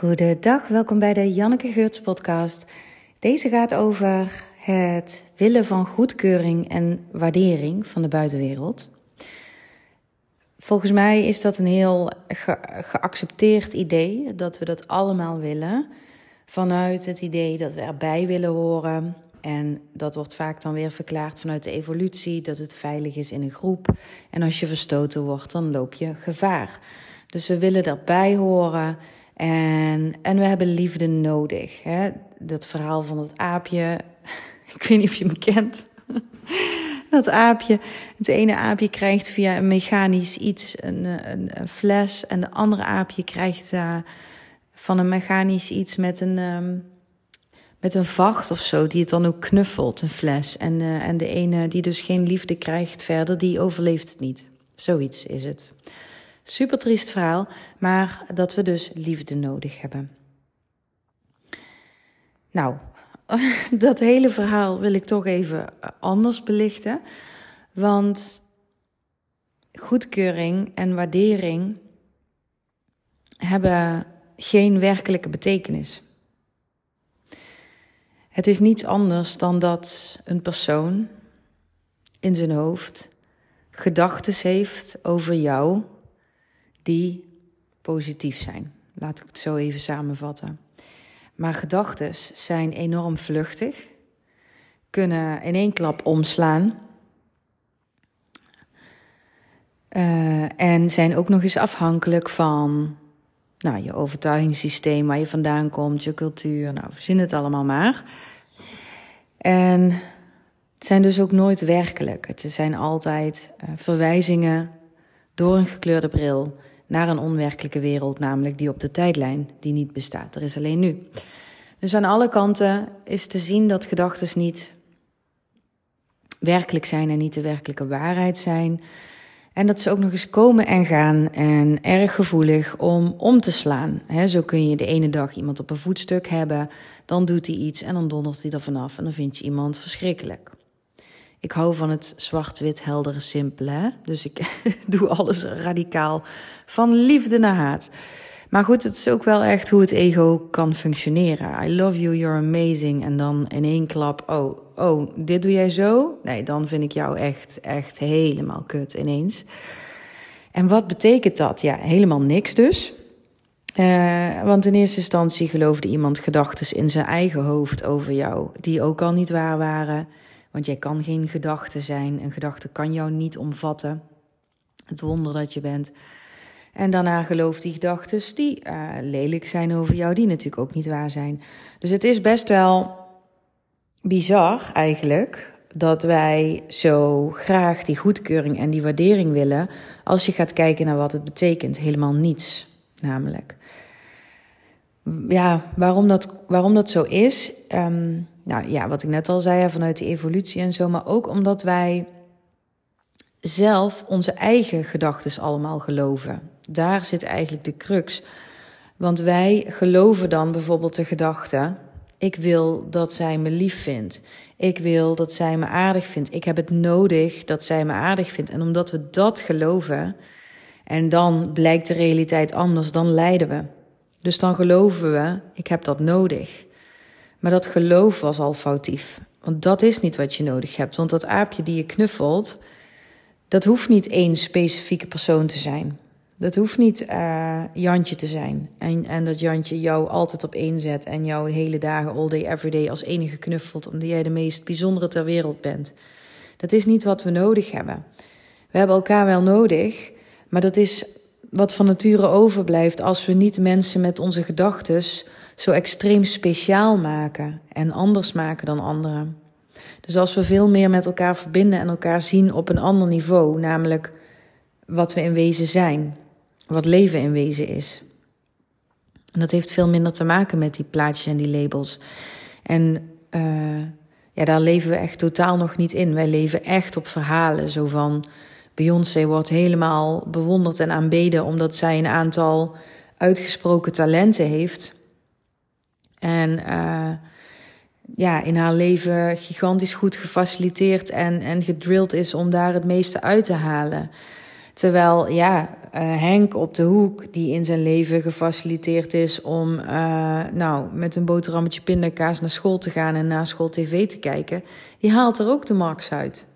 Goedendag, welkom bij de Janneke Geurts podcast. Deze gaat over het willen van goedkeuring en waardering van de buitenwereld. Volgens mij is dat een heel geaccepteerd idee dat we dat allemaal willen. Vanuit het idee dat we erbij willen horen. En dat wordt vaak dan weer verklaard vanuit de evolutie dat het veilig is in een groep. En als je verstoten wordt, dan loop je gevaar. Dus we willen erbij horen. En, en we hebben liefde nodig. Hè? Dat verhaal van het aapje. Ik weet niet of je me kent. Dat aapje. Het ene aapje krijgt via een mechanisch iets een, een, fles. En de andere aapje krijgt uh, van een mechanisch iets met een, um, met een vacht of zo. Die het dan ook knuffelt, een fles. En, uh, en de ene die dus geen liefde krijgt verder, die overleeft het niet. Zoiets is het. Super triest verhaal, maar dat we dus liefde nodig hebben. Nou, dat hele verhaal wil ik toch even anders belichten. Want goedkeuring en waardering hebben geen werkelijke betekenis. Het is niets anders dan dat een persoon in zijn hoofd gedachten heeft over jou die positief zijn. Laat ik het zo even samenvatten. Maar gedachten zijn enorm vluchtig, kunnen in één klap omslaan. Uh, en zijn ook nog eens afhankelijk van nou, je overtuigingssysteem, waar je vandaan komt, je cultuur. Nou, verzin het allemaal maar. En het zijn dus ook nooit werkelijk. Het zijn altijd uh, verwijzingen door een gekleurde bril naar een onwerkelijke wereld, namelijk die op de tijdlijn, die niet bestaat. Er is alleen nu. Dus aan alle kanten is te zien dat gedachten niet werkelijk zijn en niet de werkelijke waarheid zijn. En dat ze ook nog eens komen en gaan en erg gevoelig om om te slaan. zo kun je de ene dag iemand op een voetstuk hebben, dan doet hij iets en dan dondert hij er vanaf en dan vind je iemand verschrikkelijk. Ik hou van het zwart-wit heldere simpele. Dus ik doe alles radicaal. Van liefde naar haat. Maar goed, het is ook wel echt hoe het ego kan functioneren. I love you, you're amazing. En dan in één klap, oh, oh, dit doe jij zo? Nee, dan vind ik jou echt, echt helemaal kut ineens. En wat betekent dat? Ja, helemaal niks dus. Uh, want in eerste instantie geloofde iemand gedachten in zijn eigen hoofd over jou, die ook al niet waar waren. Want jij kan geen gedachte zijn. Een gedachte kan jou niet omvatten. Het wonder dat je bent. En daarna gelooft die gedachten die uh, lelijk zijn over jou, die natuurlijk ook niet waar zijn. Dus het is best wel bizar eigenlijk dat wij zo graag die goedkeuring en die waardering willen. Als je gaat kijken naar wat het betekent, helemaal niets namelijk. Ja, waarom dat, waarom dat zo is. Um, nou ja, wat ik net al zei, vanuit de evolutie en zo, maar ook omdat wij zelf onze eigen gedachten allemaal geloven. Daar zit eigenlijk de crux. Want wij geloven dan bijvoorbeeld de gedachte: ik wil dat zij me lief vindt. Ik wil dat zij me aardig vindt. Ik heb het nodig dat zij me aardig vindt. En omdat we dat geloven, en dan blijkt de realiteit anders, dan lijden we. Dus dan geloven we: ik heb dat nodig. Maar dat geloof was al foutief. Want dat is niet wat je nodig hebt. Want dat aapje die je knuffelt, dat hoeft niet één specifieke persoon te zijn. Dat hoeft niet uh, Jantje te zijn. En, en dat Jantje jou altijd op één zet en jou hele dagen, all day, every day als enige knuffelt. Omdat jij de meest bijzondere ter wereld bent. Dat is niet wat we nodig hebben. We hebben elkaar wel nodig, maar dat is wat van nature overblijft als we niet mensen met onze gedachten zo extreem speciaal maken en anders maken dan anderen. Dus als we veel meer met elkaar verbinden en elkaar zien op een ander niveau, namelijk wat we in wezen zijn, wat leven in wezen is. En dat heeft veel minder te maken met die plaatjes en die labels. En uh, ja, daar leven we echt totaal nog niet in. Wij leven echt op verhalen, zo van Beyoncé wordt helemaal bewonderd en aanbeden omdat zij een aantal uitgesproken talenten heeft. En uh, ja, in haar leven gigantisch goed gefaciliteerd en, en gedrilled is om daar het meeste uit te halen. Terwijl, ja, Henk op de hoek, die in zijn leven gefaciliteerd is om nou, met een boterhammetje pindakaas naar school te gaan en na school tv te kijken, die haalt er ook de max uit.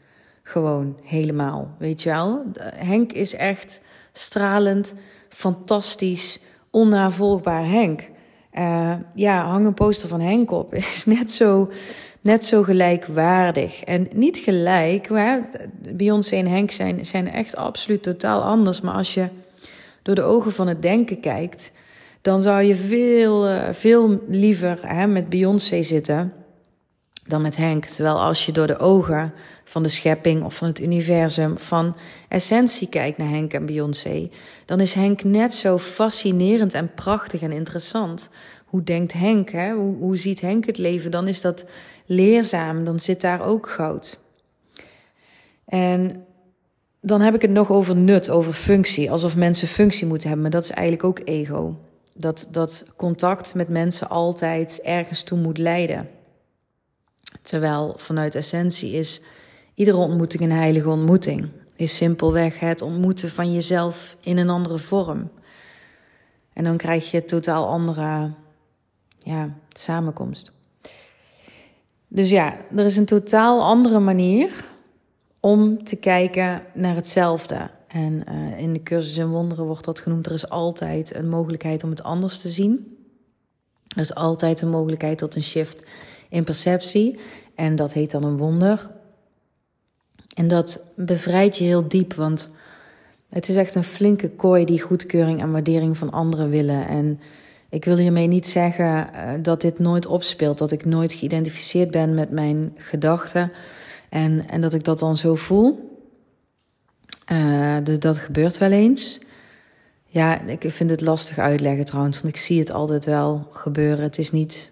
Gewoon helemaal, weet je wel. Henk is echt stralend, fantastisch, onnavolgbaar Henk. Uh, ja, hang een poster van Henk op. Is net zo, net zo gelijkwaardig. En niet gelijk, maar Beyoncé en Henk zijn, zijn echt absoluut totaal anders. Maar als je door de ogen van het denken kijkt, dan zou je veel, uh, veel liever hè, met Beyoncé zitten dan met Henk. Terwijl als je door de ogen van de schepping of van het universum, van essentie kijkt naar Henk en Beyoncé, dan is Henk net zo fascinerend en prachtig en interessant. Hoe denkt Henk? Hè? Hoe, hoe ziet Henk het leven? Dan is dat leerzaam, dan zit daar ook goud. En dan heb ik het nog over nut, over functie. Alsof mensen functie moeten hebben, maar dat is eigenlijk ook ego. Dat, dat contact met mensen altijd ergens toe moet leiden. Terwijl vanuit essentie is iedere ontmoeting een heilige ontmoeting. Is simpelweg het ontmoeten van jezelf in een andere vorm. En dan krijg je totaal andere ja, samenkomst. Dus ja, er is een totaal andere manier om te kijken naar hetzelfde. En uh, in de cursus in wonderen wordt dat genoemd. Er is altijd een mogelijkheid om het anders te zien. Er is altijd een mogelijkheid tot een shift in perceptie. En dat heet dan een wonder. En dat bevrijdt je heel diep, want het is echt een flinke kooi die goedkeuring en waardering van anderen willen. En ik wil hiermee niet zeggen uh, dat dit nooit opspeelt, dat ik nooit geïdentificeerd ben met mijn gedachten en, en dat ik dat dan zo voel. Uh, dus dat gebeurt wel eens. Ja, ik vind het lastig uitleggen trouwens, want ik zie het altijd wel gebeuren. Het is niet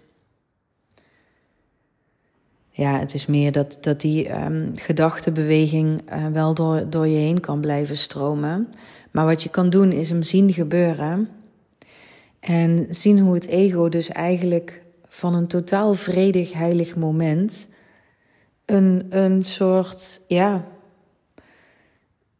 ja, het is meer dat, dat die um, gedachtenbeweging uh, wel door, door je heen kan blijven stromen. Maar wat je kan doen is hem zien gebeuren. En zien hoe het ego dus eigenlijk van een totaal vredig, heilig moment een, een soort, ja,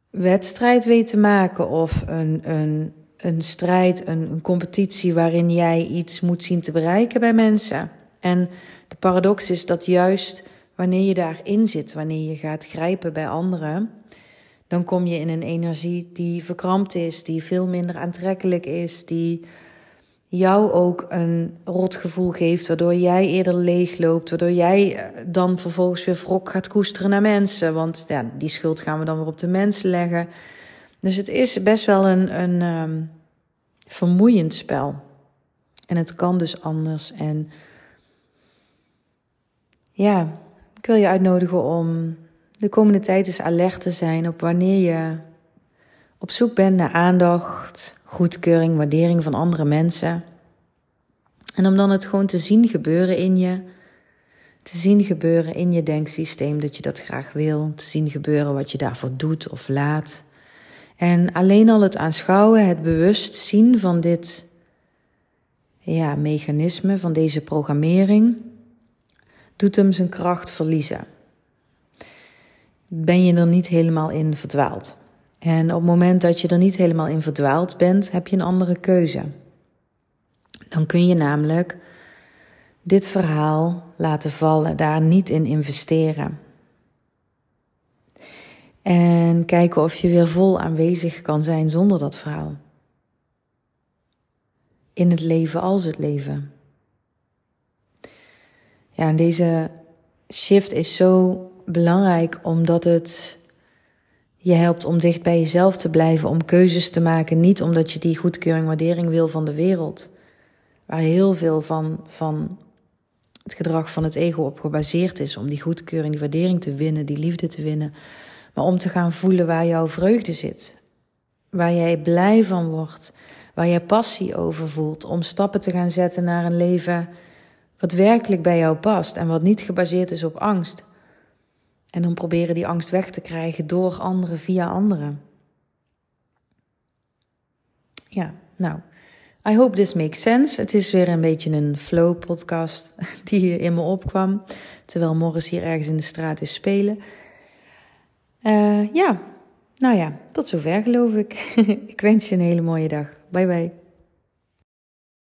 wedstrijd weet te maken. Of een, een, een strijd, een, een competitie waarin jij iets moet zien te bereiken bij mensen. En de paradox is dat juist wanneer je daarin zit, wanneer je gaat grijpen bij anderen, dan kom je in een energie die verkrampt is, die veel minder aantrekkelijk is, die jou ook een rotgevoel geeft, waardoor jij eerder leegloopt, waardoor jij eh, dan vervolgens weer wrok gaat koesteren naar mensen, want ja, die schuld gaan we dan weer op de mensen leggen. Dus het is best wel een, een um, vermoeiend spel. En het kan dus anders. En ja, ik wil je uitnodigen om de komende tijd eens alert te zijn op wanneer je op zoek bent naar aandacht, goedkeuring, waardering van andere mensen. En om dan het gewoon te zien gebeuren in je. Te zien gebeuren in je denksysteem dat je dat graag wil. Te zien gebeuren wat je daarvoor doet of laat. En alleen al het aanschouwen, het bewust zien van dit ja, mechanisme, van deze programmering doet hem zijn kracht verliezen. Ben je er niet helemaal in verdwaald. En op het moment dat je er niet helemaal in verdwaald bent, heb je een andere keuze. Dan kun je namelijk dit verhaal laten vallen, daar niet in investeren. En kijken of je weer vol aanwezig kan zijn zonder dat verhaal. In het leven als het leven. Ja, en deze shift is zo belangrijk omdat het je helpt om dicht bij jezelf te blijven, om keuzes te maken. Niet omdat je die goedkeuring, waardering wil van de wereld. Waar heel veel van, van het gedrag van het ego op gebaseerd is. Om die goedkeuring, die waardering te winnen, die liefde te winnen. Maar om te gaan voelen waar jouw vreugde zit. Waar jij blij van wordt. Waar jij passie over voelt. Om stappen te gaan zetten naar een leven wat werkelijk bij jou past en wat niet gebaseerd is op angst. En dan proberen die angst weg te krijgen door anderen via anderen. Ja, nou, I hope this makes sense. Het is weer een beetje een flow podcast die in me opkwam, terwijl Morris hier ergens in de straat is spelen. Uh, ja, nou ja, tot zover geloof ik. ik wens je een hele mooie dag. Bye bye.